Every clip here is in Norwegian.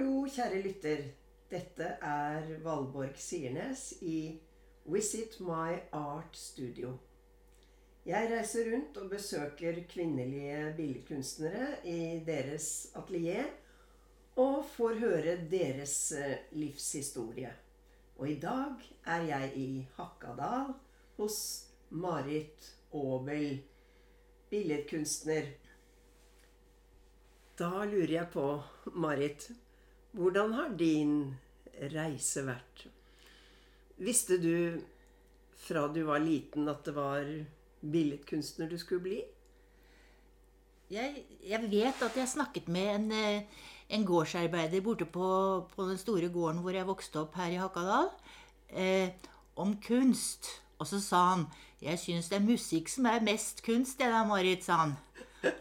Hallo, kjære lytter. Dette er Valborg Siernes i Visit My Art Studio. Jeg reiser rundt og besøker kvinnelige billedkunstnere i deres atelier og får høre deres eh, livshistorie. Og i dag er jeg i Hakkadal hos Marit Aabel, billedkunstner. Da lurer jeg på, Marit, hvordan har din reise vært? Visste du fra du var liten at det var billedkunstner du skulle bli? Jeg, jeg vet at jeg snakket med en, eh, en gårdsarbeider borte på, på den store gården hvor jeg vokste opp her i Hakadal, eh, om kunst. Og så sa han 'Jeg syns det er musikk som er mest kunst, det da, Marit', sa han.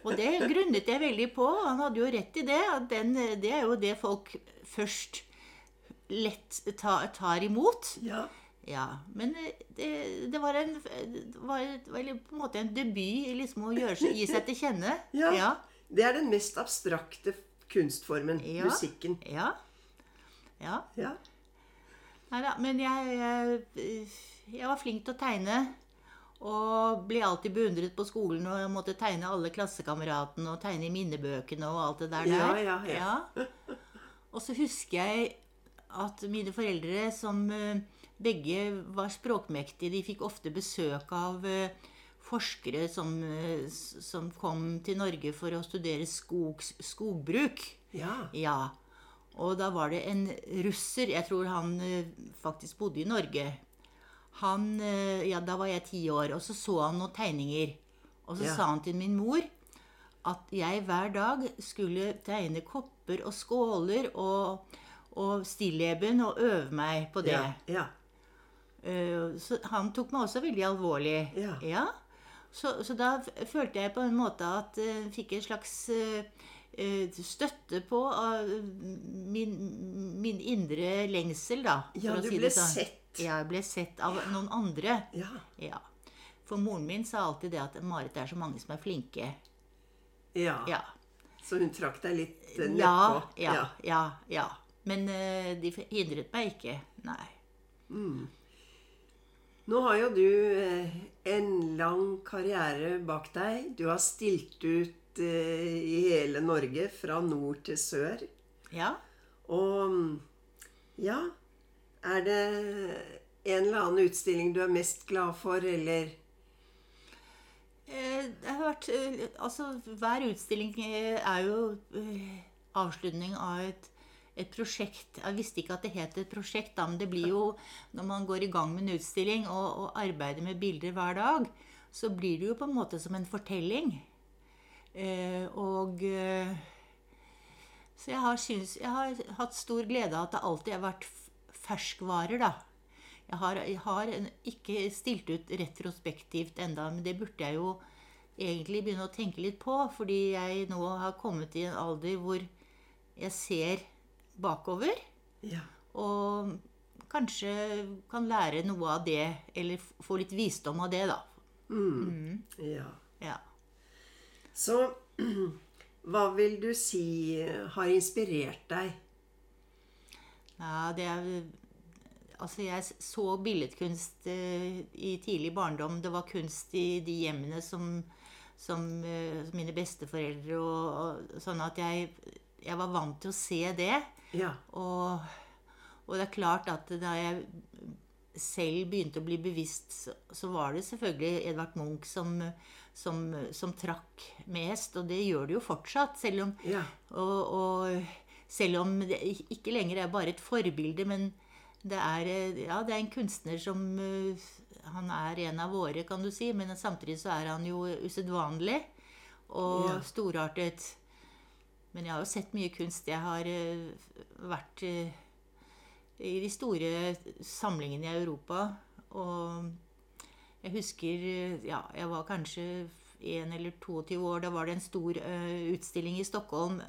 Og det grunnet jeg veldig på. Han hadde jo rett i det. at den, Det er jo det folk først lett tar, tar imot. Ja. Ja, men det, det, var en, det var, på en måte en debut liksom å seg- gi seg til kjenne. Ja. ja. Det er den mest abstrakte kunstformen. Ja. Musikken. ja. ja. Ja. Neida, men jeg, jeg, jeg var flink til å tegne. Og ble alltid beundret på skolen og jeg måtte tegne alle klassekameratene og tegne i minnebøkene og alt det der. Ja, der. ja, ja. Og så husker jeg at mine foreldre, som eh, begge var språkmektige, de fikk ofte besøk av eh, forskere som, eh, som kom til Norge for å studere skogs, skogbruk. Ja. Ja. Og da var det en russer, jeg tror han faktisk bodde i Norge. Han, eh, ja, Da var jeg ti år, og så så han noen tegninger. Og så Ja. sa han til min mor at jeg hver dag skulle tegne kopper og skåler og, og stilleben og øve meg på det. Ja. Eh, Så han tok meg også veldig alvorlig. Ja. Så, så da følte jeg på en måte at jeg fikk en slags eh, støtte på min, min indre lengsel, da. Ja, du si ble det sånn. sett. Jeg ble sett av noen andre. Ja. Ja. For moren min sa alltid det at Marit det er så mange som er flinke. ja. Ja. Så hun trakk deg litt nedpå? Ja, ja, ja, ja. Men uh, de hindret meg ikke. Nei. Nå har jo du eh, en lang karriere bak deg. Du har stilt ut eh, i hele Norge, fra nord til sør. Ja. Og mm, ja Er det en eller annen utstilling du er mest glad for, eller Eh, Det har vært eh, Altså, hver utstilling eh, er jo avslutning av et, et prosjekt. Jeg visste ikke at det het et prosjekt, da, men det blir jo Når man går i gang med en utstilling og, og arbeider med bilder hver dag, så blir det jo på en måte som en fortelling. Og Så jeg har, synes, jeg har hatt stor glede av at det alltid har vært ferskvarer, da. Jeg har, jeg har en, ikke stilt ut retrospektivt enda, men det burde jeg jo egentlig begynne å tenke litt på, fordi jeg nå har kommet i en alder hvor jeg ser bakover, Ja. og kanskje kan lære noe av det, eller få litt visdom av det, da. ja. Ja. Så hva vil du si har inspirert deg? Ja, det er Altså, jeg så billedkunst eh, i tidlig barndom. Det var kunst i de hjemmene som, som eh, mine besteforeldre og, og sånn at jeg, jeg var vant til å se det. Ja. Og, og det er klart at da jeg selv begynte å bli bevisst, så, så var det selvfølgelig Edvard Munch som, som, som trakk mest. Og det gjør det jo fortsatt, selv om Ja. og, og selv om det ikke lenger er bare et forbilde, men det er, eh, ja, det er en kunstner som eh, Han er en av våre, kan du si, men samtidig så er han jo usedvanlig og Ja. storartet. Men jeg har jo sett mye kunst. Jeg har eh, vært i de store samlingene i Europa. Og jeg husker Ja, jeg var kanskje 1 eller 22 år. Da var det en stor utstilling i Stockholm.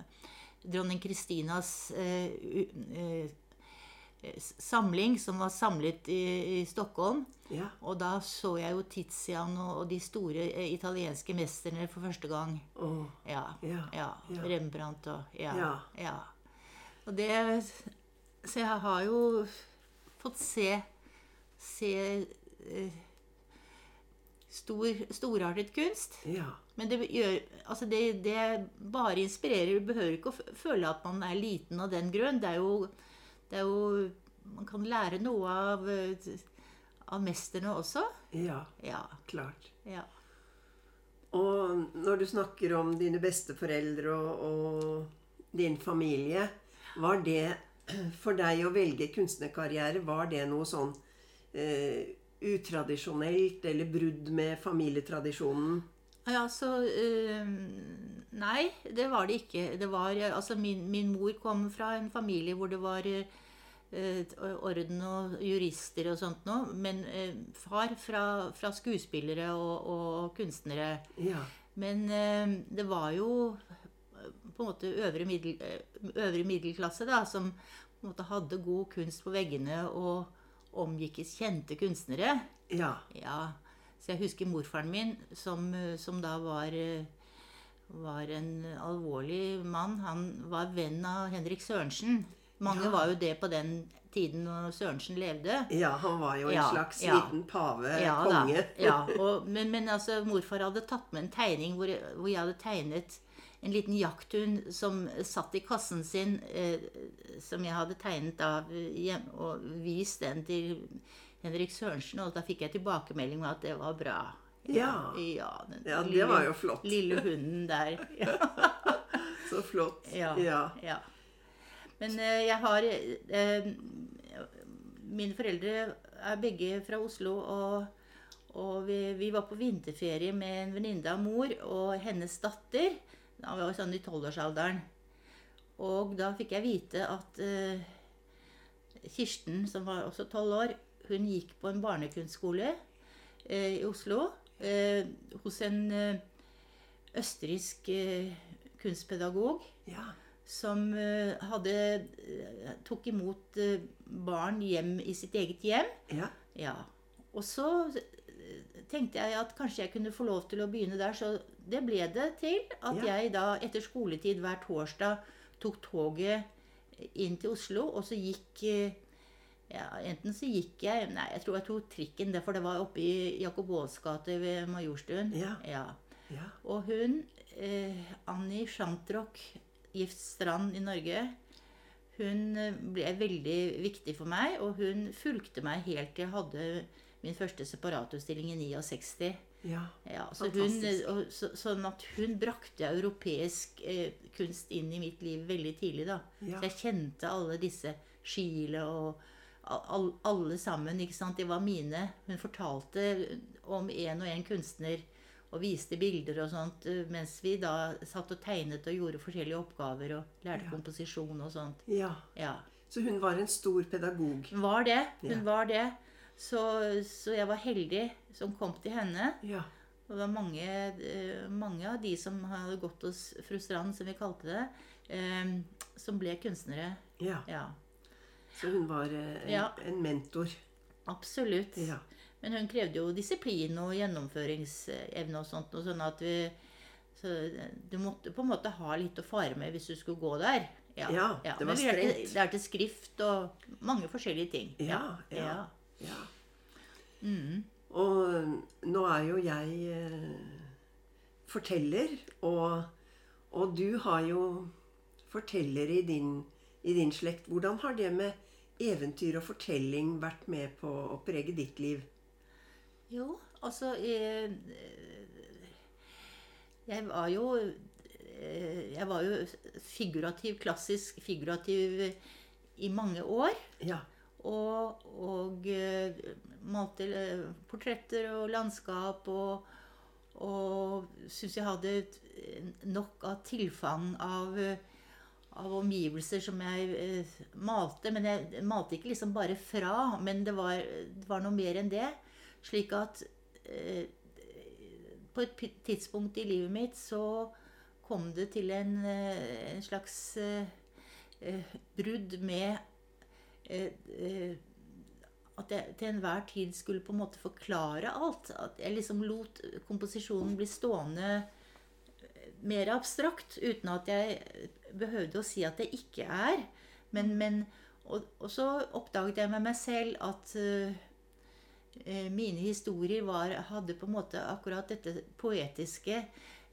Dronning Kristinas u- s- samling som var samlet i, i Stockholm. Ja. Og da så jeg jo Tizian og, og de store eh, italienske mesterne for første gang. Oh. Ja. Ja, ja. Rembrandt og Ja. Og det Så jeg har jo fått se Se eh, stor, storartet kunst. Ja. Men det gjør Altså, det, det bare inspirerer. Du behøver ikke å føle at man er liten av den grunn. Det er jo, det er jo Man kan lære noe av, eh, av mesterne også. Ja, Ja. klart. ja. Og når du snakker om dine besteforeldre og, og din familie, var det for deg å velge kunstnerkarriere, var det noe sånn eh, utradisjonelt eller brudd med familietradisjonen? Ja, så eh, Nei, det var det ikke. Det var, eh, altså min, min mor kom fra en familie hvor det var eh, orden og jurister og sånt noe. Men eh, far fra, fra skuespillere og, og kunstnere. Ja. Men eh, det var jo eh, på en måte øvre, middel, eh, øvre middelklasse da, som på en måte hadde god kunst på veggene og omgikkes kjente kunstnere. Ja. Ja, så jeg husker morfaren min, som, eh, som da var, eh, var en alvorlig mann. Han var venn av Henrik Sørensen. Mange Ja. var jo det på den tiden når Sørensen levde. ja, han var jo en Ja, slags ja. liten pave, Ja, konge. Og, men, men altså, morfar hadde tatt med en tegning hvor, jeg- hvor jeg hadde tegnet en liten jakthund som satt i kassen sin, eh, som jeg hadde tegnet av eh, hjem, og vist den til Henrik Sørensen, og da fikk jeg tilbakemelding om at det var bra. Ja. ja, den Ja, det var jo flott. Lille hunden der. Så flott. Ja. Ja. Men uh, jeg har uh, Mine foreldre er begge fra Oslo, og, og vi, vi var på vinterferie med en venninne av mor og hennes datter. Da var sånn i tolvårsalderen. Og da fikk jeg vite at uh, Kirsten, som var også tolv år, hun gikk på en barnekunstskole i Oslo hos en eh, østerriksk eh, kunstpedagog ja. som eh, hadde eh, tok imot eh, barn hjem i sitt eget hjem. ja. Ja. Og så eh, tenkte jeg at kanskje jeg kunne få lov til å begynne der, så det ble det til at Ja. jeg da etter skoletid hver torsdag tok toget inn til Oslo, og så gikk eh, ja, Enten så gikk jeg Nei, jeg tror jeg tok trikken, for det var oppe i Jakob Aas gate ved Majorstuen. Ja. ja. ja. Og hun, eh, Annie Shantrock, gift Strand i Norge, hun eh, ble veldig viktig for meg, og hun fulgte meg helt til jeg hadde min første separatutstilling i 69. ja. Ja, så hun, Fantastisk. og, så, sånn at hun brakte europeisk eh, kunst inn i mitt liv veldig tidlig. da. Så jeg kjente alle disse Chile og all, alle sammen. ikke sant? De var mine. Hun fortalte om en og en kunstner og viste bilder og sånt, eh, mens vi da satt og tegnet og gjorde forskjellige oppgaver og lærte Ja. komposisjon og sånt. ja. Ja. Så hun var en stor pedagog. Hun var det. Hun Ja. var det. Så, så jeg var heldig som kom til henne. Ja. Og det var mange, eh, mange av de som hadde gått hos fru Strand, som vi kalte det, eh, som ble kunstnere. ja. Ja, Så hun var eh, en, Ja. en mentor. absolutt. Ja. Men hun krevde jo disiplin og gjennomføringsevne og sånt. Og sånn at vi, så du måtte på en måte ha litt å fare med hvis du skulle gå der. Ja, det var Men vi lærte, strengt. lærte skrift og mange forskjellige ting. Ja, ja. ja. ja. Mm. Og nå er jo jeg eh, forteller, og, og du har jo fortellere i din, i din slekt. Hvordan har det med eventyr og fortelling vært med på å prege ditt liv? Jo, altså jeg, Jeg var jo eh, Jeg var jo figurativ, klassisk figurativ i mange år. Ja. Og, og eh, malte eh, portretter og landskap og, og syns jeg hadde nok av tilfang av, eh, av omgivelser som jeg eh, malte. Men jeg malte ikke liksom bare fra, men det var, det var noe mer enn det. Slik at eh, på et tidspunkt i livet mitt så kom det til en, eh, en slags eh, eh, brudd med eh, at jeg til enhver tid skulle på en måte forklare alt. At jeg liksom lot komposisjonen bli stående mer abstrakt, uten at jeg behøvde å si at det ikke er. Men, men og, og så oppdaget jeg med meg selv at eh, mine historier var, hadde på en måte akkurat dette poetiske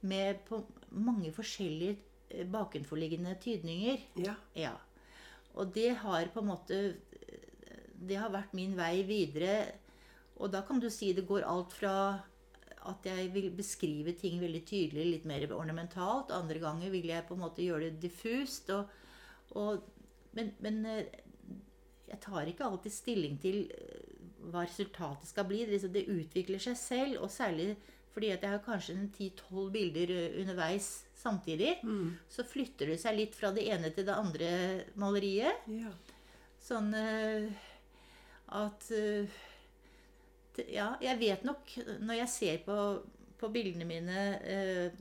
med på mange forskjellige eh, bakenforliggende tydninger. Ja. Ja. Og det har på en måte Det har vært min vei videre. Og da kan du si det går alt fra at jeg vil beskrive ting veldig tydelig, litt mer ornamentalt. Andre ganger vil jeg på en måte gjøre det diffust. Og, og, men, men eh, jeg tar ikke alltid stilling til eh, hva resultatet skal bli. Det, det utvikler seg selv, og særlig fordi at jeg har kanskje 10-12 bilder eh, underveis samtidig. Så flytter det seg litt fra det ene til det andre maleriet. Ja. Sånn at Ja, jeg vet nok Når jeg ser på, på bildene mine, eh,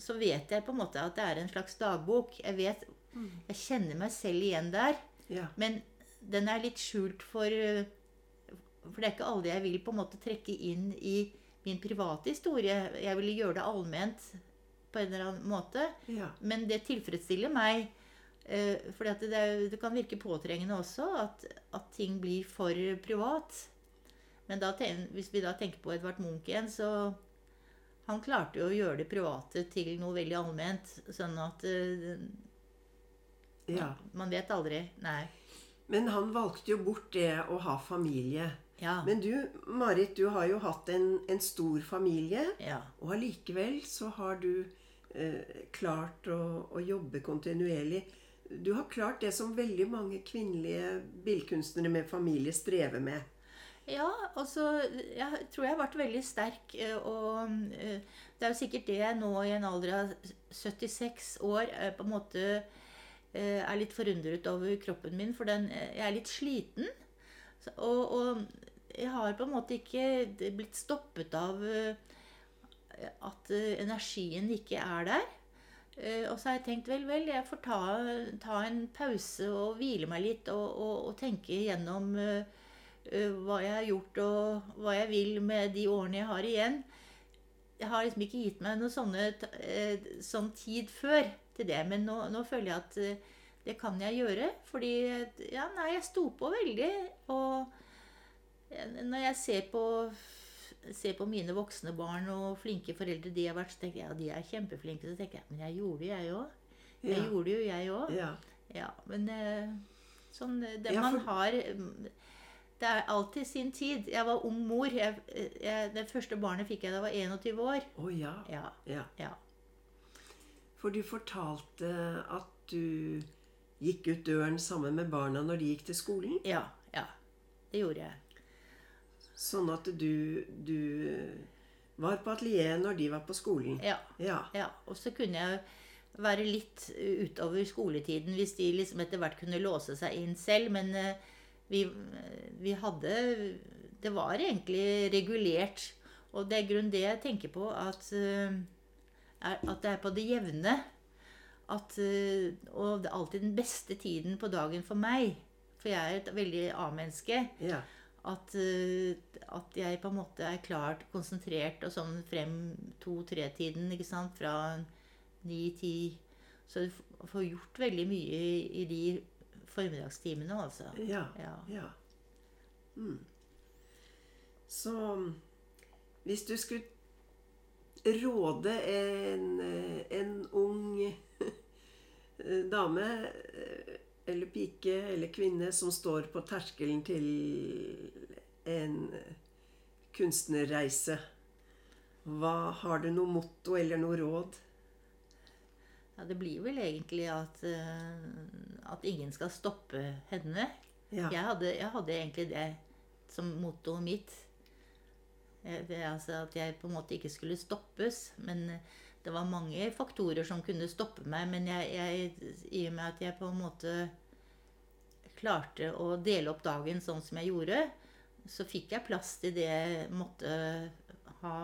så vet jeg på en måte at det er en slags dagbok. Jeg vet Jeg kjenner meg selv igjen der. Ja. Men den er litt skjult for For det er ikke alle jeg vil på en måte trekke inn i min private historie. Jeg vil gjøre det allment på en eller annen måte. Ja. Men det tilfredsstiller meg. Eh, fordi at det, det kan virke påtrengende også at, at ting blir for privat. Men da, hvis vi da tenker på Edvard Munch igjen, så Han klarte jo å gjøre det private til noe veldig allment. Sånn at uh, ja. Man vet aldri. Nei. Men han valgte jo bort det å ha familie. Ja. Men du, Marit, du har jo hatt en, en stor familie. ja. Og allikevel så har du eh, klart å, å jobbe kontinuerlig. Du har klart det som veldig mange kvinnelige billedkunstnere med familie strever med. Ja, altså Jeg tror jeg har vært veldig sterk. eh, Og eh, det er jo sikkert det jeg nå i en alder av 76 år eh, på en måte er litt forundret over kroppen min, for den, jeg er litt sliten. Og, og jeg har på en måte ikke blitt stoppet av at energien ikke er der. Og så har jeg tenkt vel, vel, jeg får ta, ta en pause og hvile meg litt og, og, og tenke gjennom eh, hva jeg har gjort og hva jeg vil med de årene jeg har igjen. Jeg har liksom ikke gitt meg noe sånne, eh, sånn tid før til det, men nå, nå føler jeg at eh, det kan jeg gjøre. Fordi eh, ja, nei, jeg sto på veldig. Og eh, når jeg ser på, ser på mine voksne barn og flinke foreldre de har vært, så tenker jeg ja, de er kjempeflinke. Så tenker jeg men jeg gjorde det, jeg òg. Jeg Ja. gjorde jo, jeg òg. Ja. Ja, men eh, sånn eh, Det man for- har Det er alltid sin tid. Jeg var ung mor. Jeg, jeg, det første barnet fikk jeg da jeg var 21 år. Å ja. Ja, ja. ja. For du fortalte at du gikk ut døren sammen med barna når de gikk til skolen. Ja, ja. Det gjorde jeg. Sånn at du, du var på atelier når de var på skolen. Ja. Ja. ja. Og så kunne jeg være litt utover skoletiden hvis de liksom etter hvert kunne låse seg inn selv. Men eh, vi, vi hadde Det var egentlig regulert. Og det er grunn det jeg tenker på, at, eh, at det er på det jevne. At, eh, og det er alltid den beste tiden på dagen for meg. For jeg er et veldig A-menneske. ja. At, eh, at jeg på en måte er klart konsentrert og sånn frem to-tre-tiden. ikke sant, Fra ni-ti. Så du får gjort veldig mye i, i de formiddagstimene, altså. Ja. Ja. ja. Mm. Så hvis du skulle råde en, eh, en ung eh, dame eh, eller pike eller kvinne som står på terskelen til en kunstnerreise, hva har du noe motto eller noe råd? Ja, det blir vel egentlig at, eh, at ingen skal stoppe henne. Ja. Jeg, hadde, jeg hadde egentlig det som mottoet mitt. Eh, Det, altså at jeg på en måte ikke skulle stoppes. Men eh, det var mange faktorer som kunne stoppe meg. Men jeg, jeg, i og med at jeg på en måte klarte å dele opp dagen sånn som jeg gjorde, så fikk jeg plass til det jeg måtte ha,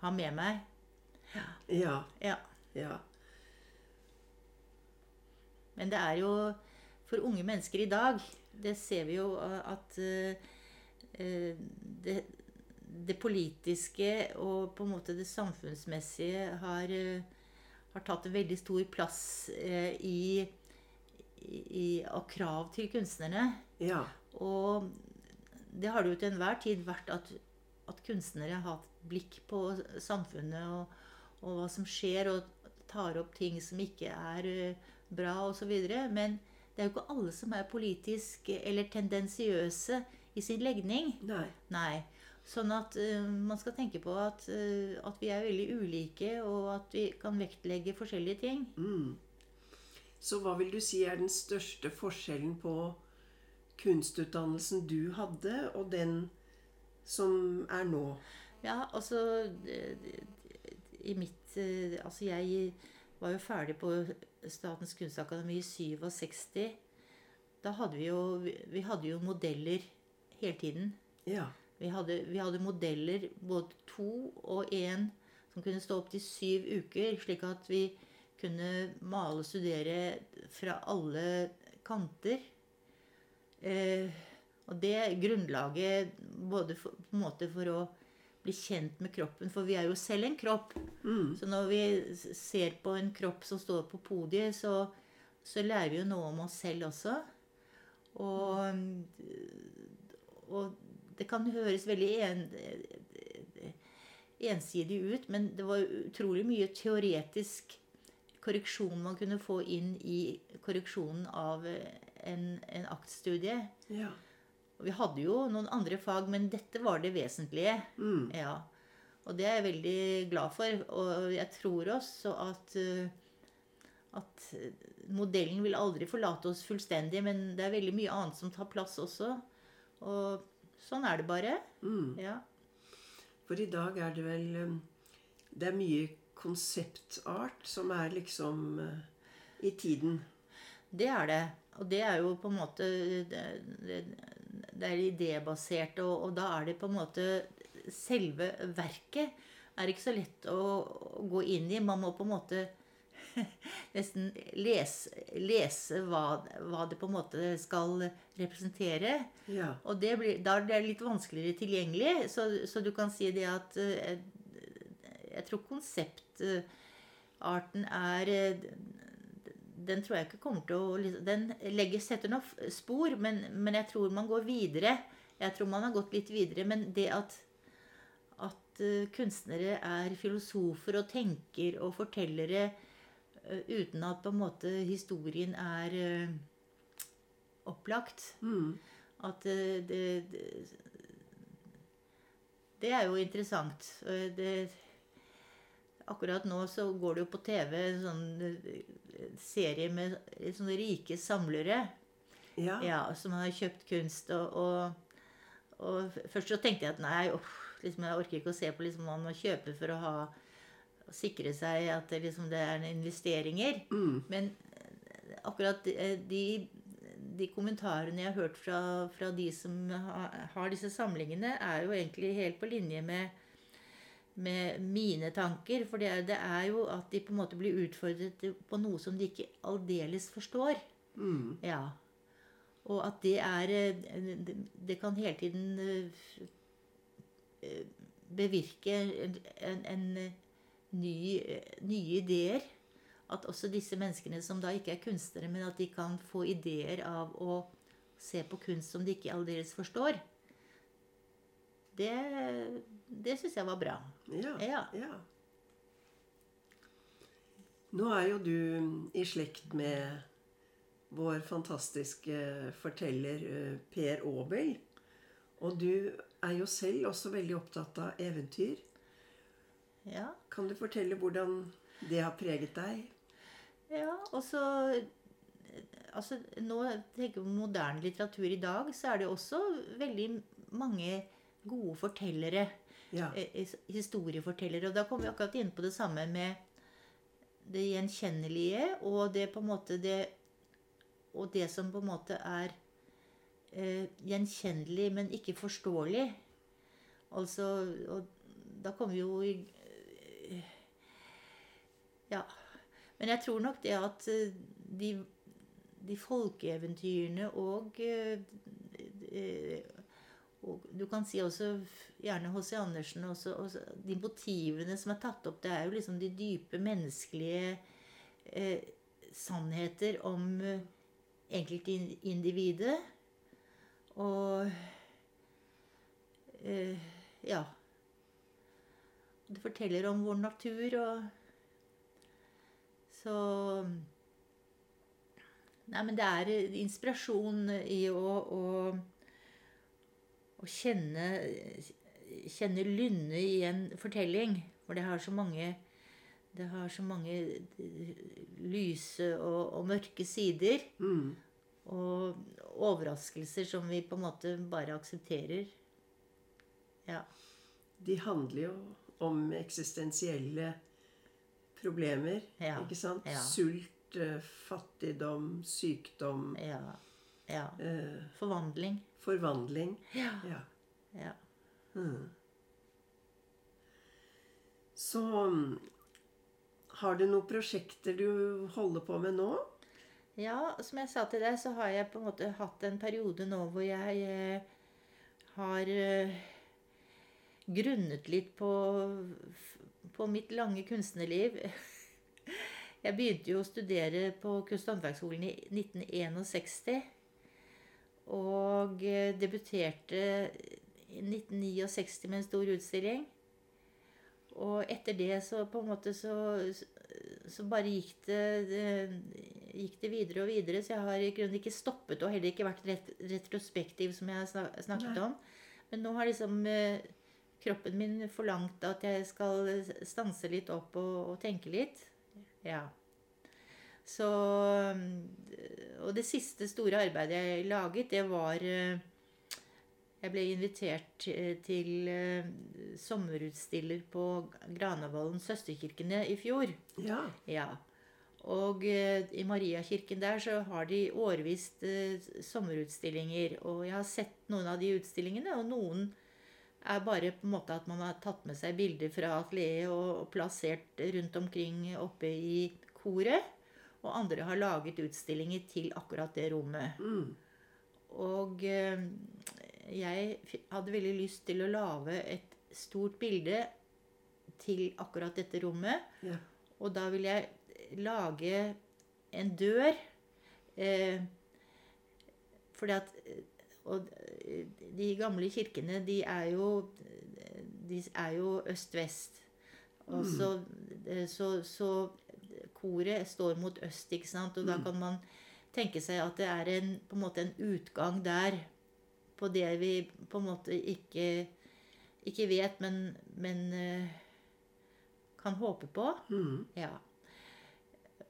ha med meg. Ja. Ja. ja. Men det er jo for unge mennesker i dag Det ser vi jo uh, at uh, uh, det, det politiske og på en måte det samfunnsmessige har, har tatt veldig stor plass i, i, av krav til kunstnerne. Ja. Og det har det jo til enhver tid vært at, at kunstnere har hatt blikk på samfunnet og, og hva som skjer, og tar opp ting som ikke er eh, bra osv. Men det er jo ikke alle som er politisk eller tendensiøse i sin legning. Nei. Nei. Sånn at uh, man skal tenke på at, uh, at vi er veldig ulike, og at vi kan vektlegge forskjellige ting. Mm. Så hva vil du si er den største forskjellen på kunstutdannelsen du hadde, og den som er nå? Ja, altså I mitt eh, Altså, jeg var jo ferdig på Statens kunstakademi i 67. Da hadde vi jo Vi hadde jo modeller hele tiden. Ja. Vi hadde, vi hadde modeller, både to og én, som kunne stå opptil syv uker. Slik at vi kunne male og studere fra alle kanter. Eh, og det grunnlaget både for, på en måte for å bli kjent med kroppen, for vi er jo selv en kropp. Mm. Så når vi ser på en kropp som står på podiet, så, så lærer vi jo noe om oss selv også. Og, og det kan høres veldig en, ensidig ut, men det var utrolig mye teoretisk korreksjon man kunne få inn i korreksjonen av en, en aktstudie. Ja. Og Vi hadde jo noen andre fag, men dette var det vesentlige. Mm. Ja. Og det er jeg veldig glad for. Og jeg tror også at eh, at modellen vil aldri forlate oss fullstendig, men det er veldig mye annet som tar plass også. Og sånn er det bare. Mm. Ja. For i dag er det vel um, Det er mye konseptart som er liksom i tiden. Det er det. Og det er jo på en måte Det, det, det er idébasert, og, og da er det på en måte Selve verket er ikke så lett å, å gå inn i. Man må på en måte nesten lese, lese hva, hva det på en måte skal representere. Ja. Og det blir, da er det litt vanskeligere tilgjengelig. Så, så du kan si det at jeg, Jeg tror konseptarten er eh, Den tror jeg ikke kommer til å liksom- Den legger, setter nok spor, men, men jeg tror man går videre. Jeg tror man har gått litt videre. Men det at, at eh, kunstnere er filosofer og tenker og fortellere eh, uten at på en måte historien er eh, opplagt Mm. at det, det Det er jo interessant. Det, akkurat nå så går det jo på TV en sånn eh, serie med sånne rike samlere Ja. ja, som har kjøpt kunst. Og, og, og først så tenkte jeg at nei, uff, liksom, jeg orker ikke å se på liksom, hva man må kjøpe for å ha sikre seg at det, liksom, det er investeringer. Mm. Men eh, akkurat eh, de, de kommentarene jeg har hørt fra, fra de som har, har disse samlingene, er jo egentlig helt på linje med, med mine tanker. For det er, det er jo at de på en måte blir utfordret på noe som de ikke aldeles forstår. Mm. Ja. Og at det er eh, det- kan hele tiden eh, bevirke en, en, ny, nye ideer. At også disse menneskene som da ikke er kunstnere, men at de kan få ideer av å se på kunst som de ikke aldeles forstår. Det, det syns jeg var bra. Ja. Ja. ja. Nå er jo du i slekt med vår fantastiske forteller eh, Per Aabel. Og du er jo selv også veldig opptatt av eventyr. ja. Kan du fortelle hvordan det har preget deg? Ja, og så altså, Nå tenker vi på moderne litteratur i dag, så er det også veldig mange gode fortellere. Ja. eh, Historiefortellere. Og da kommer vi akkurat inn på det samme med det gjenkjennelige og det på en måte det Og det som på en måte er eh, gjenkjennelig, men ikke forståelig. Altså Og da kommer vi jo i eh, Ja. Men jeg tror nok det at eh, de, de folkeeventyrene og, eh, eh, og Du kan si også gjerne H.C. Andersen også, også, De motivene som er tatt opp, det er jo liksom de dype menneskelige eh, sannheter om, eh, enkeltindividet. Og eh, ja. Det forteller om vår natur og Så Nei, men det er inspirasjon i å, å, å kjenne Kjenne lynne i en fortelling. For det har så mange det har så mange lyse og, og mørke sider. Mm. Og overraskelser som vi på en måte bare aksepterer. Ja. De handler jo om eksistensielle problemer. Ja, Ikke sant? ja. Sult, eh, fattigdom, sykdom, Ja. Ja. eh, Forvandling. forvandling. Ja. Ja. ja. Mm. Så mm, har du noen prosjekter du holder på med nå? Ja, som jeg sa til deg, så har jeg på en måte hatt en periode nå hvor jeg eh, har eh, grunnet litt på, på mitt lange kunstnerliv. Jeg begynte jo å studere på Kunst- og håndverksskolen i 1961. Og eh, debuterte i 1969 med en stor utstilling. Og etter det så på en måte så, så bare gikk det, det gikk det videre og videre. Så jeg har i grunnen ikke stoppet og heller ikke vært ret retrospektiv, som jeg har snak snakket Nei. om. Men nå har liksom eh, kroppen min forlangt at jeg skal stanse litt opp og, og tenke litt. Ja. Så Og det siste store arbeidet jeg laget, det var eh, Jeg ble invitert eh, til eh, sommerutstiller på Granavolden søsterkirkene i fjor. Ja. Ja. Og eh, i Mariakirken der så har de årvis eh, sommerutstillinger. Og jeg har sett noen av de utstillingene, og noen er bare på en måte at man har tatt med seg bilder fra atelieret og, og plassert rundt omkring oppe i koret. Og andre har laget utstillinger til akkurat det rommet. Mm. Og eh, jeg hadde veldig lyst til å lage et stort bilde til akkurat dette rommet. Ja. Og da vil jeg lage en dør. Eh, fordi at eh, Og eh, de gamle kirkene, de er jo De er jo øst-vest. Og så, eh, så, så koret står mot øst, ikke sant. Og da kan man tenke seg at det er en, på en måte en utgang der på det vi på en måte ikke, ikke vet, men, men eh, kan håpe på. Mm. Ja.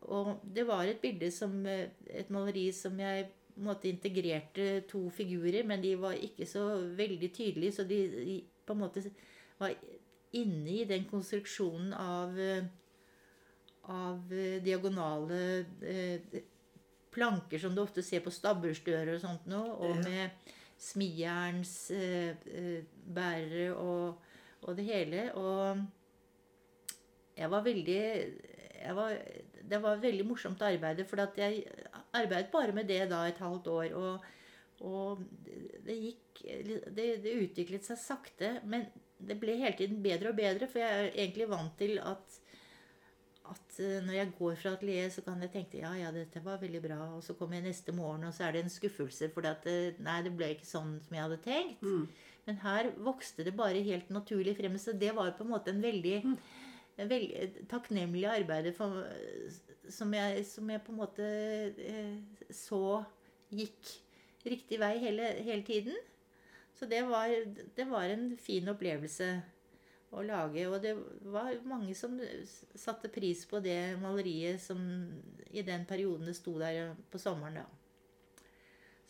Og det var et bilde som eh, Et maleri som jeg på en måte integrerte to figurer, men de var ikke så veldig tydelige, så de, de på en måte var inne i den konstruksjonen av eh, av eh, diagonale eh, planker som du ofte ser på stabbursdører og sånt noe, og med smijerns eh, eh, bærere og, og det hele. Og jeg var veldig jeg var, Det var veldig morsomt å arbeide, for at jeg arbeidet bare med det da et halvt år. Og, og det gikk det, det utviklet seg sakte, men det ble hele tiden bedre og bedre, for jeg er egentlig vant til at at eh, når jeg går fra atelieret, så kan jeg tenke ja, ja, dette var veldig bra. Og så kommer jeg neste morgen, og så er det en skuffelse. For nei, det ble ikke sånn som jeg hadde tenkt. Mm. Men her vokste det bare helt naturlig frem. Så det var på en måte en veldig, en veldig takknemlig arbeid for, som, jeg, som jeg på en måte eh, så gikk riktig vei hele, hele tiden. Så det var, det var en fin opplevelse å lage. Og det var mange som satte pris på det maleriet som i den perioden det sto der på sommeren, da.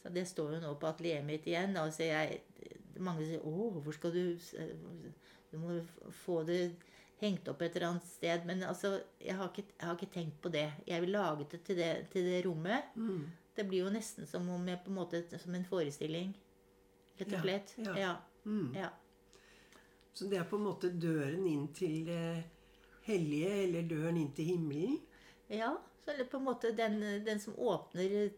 Så det står jo nå på atelieret mitt igjen. Da, så jeg, mange sier 'Å, hvor skal du Du må få det hengt opp et eller annet sted. Men altså, jeg har ikke, jeg har ikke tenkt på det. Jeg vil lage det til det, til det rommet. Mm. Det blir jo nesten som om jeg på en måte Som en forestilling. Rett Ja, og slett. ja. Ja. Mm. ja. Så det er på en måte døren inn til det hellige, eller døren inn til himmelen? Ja, så er det på en måte den, den som åpner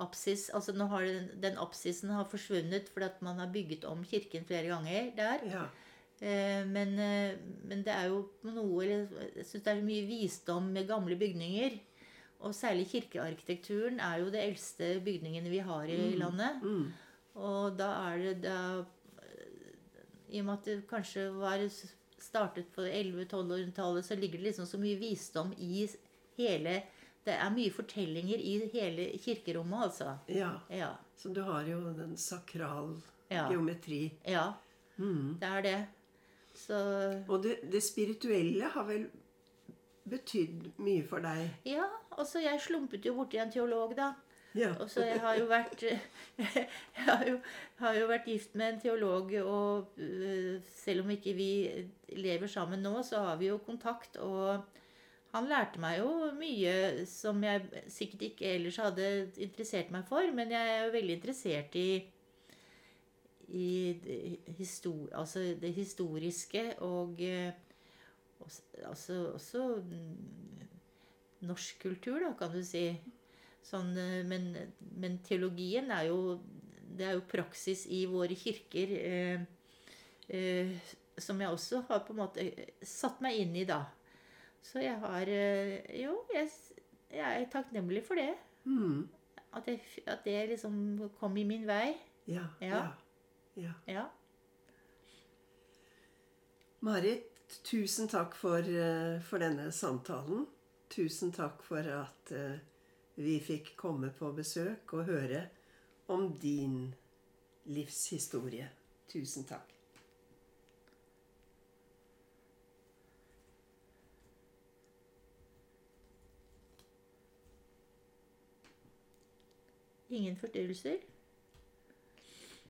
apsis Altså nå har den, den apsisen har forsvunnet fordi at man har bygget om kirken flere ganger der. Ja. Eh, men, eh, men det er jo noe Jeg syns det er mye visdom med gamle bygninger. og særlig kirkearkitekturen er jo det eldste bygningene vi har i landet. Mm. Og da er det da, I og med at det kanskje var startet på 11-12-tallet, så ligger det liksom så mye visdom i hele Det er mye fortellinger i hele kirkerommet, altså. Ja. Ja. Så du har jo den sakral Ja. geometri. ja Mm. det er det. Så Og det, det spirituelle har vel betydd mye for deg? Ja, altså jeg slumpet jo borti en teolog, da. Ja. Og så jeg har jo vært Jeg har jo, har jo vært gift med en teolog, og øh, selv om ikke vi lever sammen nå, så har vi jo kontakt. Og han lærte meg jo mye som jeg sikkert ikke ellers hadde interessert meg for, men jeg er jo veldig interessert i i histor altså det historiske og øh, også, altså også norsk kultur, da, kan du si. Sånn, eh, men, men teologien er jo Det er jo praksis i våre kirker eh, eh, som jeg også har på en måte satt meg inn i, da. Så jeg har eh, Jo, jeg, jeg er takknemlig for det. Mm. At, jeg, at det liksom kom i min vei. Ja. Ja. ja. ja. Marit, tusen takk for, eh, for denne samtalen. Tusen takk for at eh, vi fikk komme på besøk og høre om din livshistorie. Tusen takk. Ingen forstyrrelser.